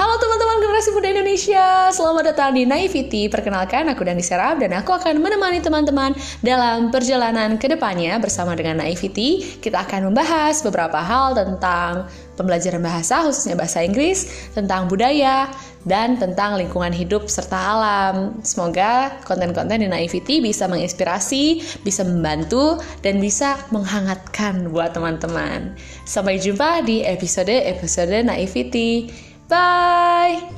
Halo teman-teman generasi muda Indonesia, selamat datang di Naivity. Perkenalkan, aku Dani Serap dan aku akan menemani teman-teman dalam perjalanan ke depannya bersama dengan Naivity. Kita akan membahas beberapa hal tentang pembelajaran bahasa, khususnya bahasa Inggris, tentang budaya, dan tentang lingkungan hidup serta alam. Semoga konten-konten di Naivity bisa menginspirasi, bisa membantu, dan bisa menghangatkan buat teman-teman. Sampai jumpa di episode-episode Naivity. Bye!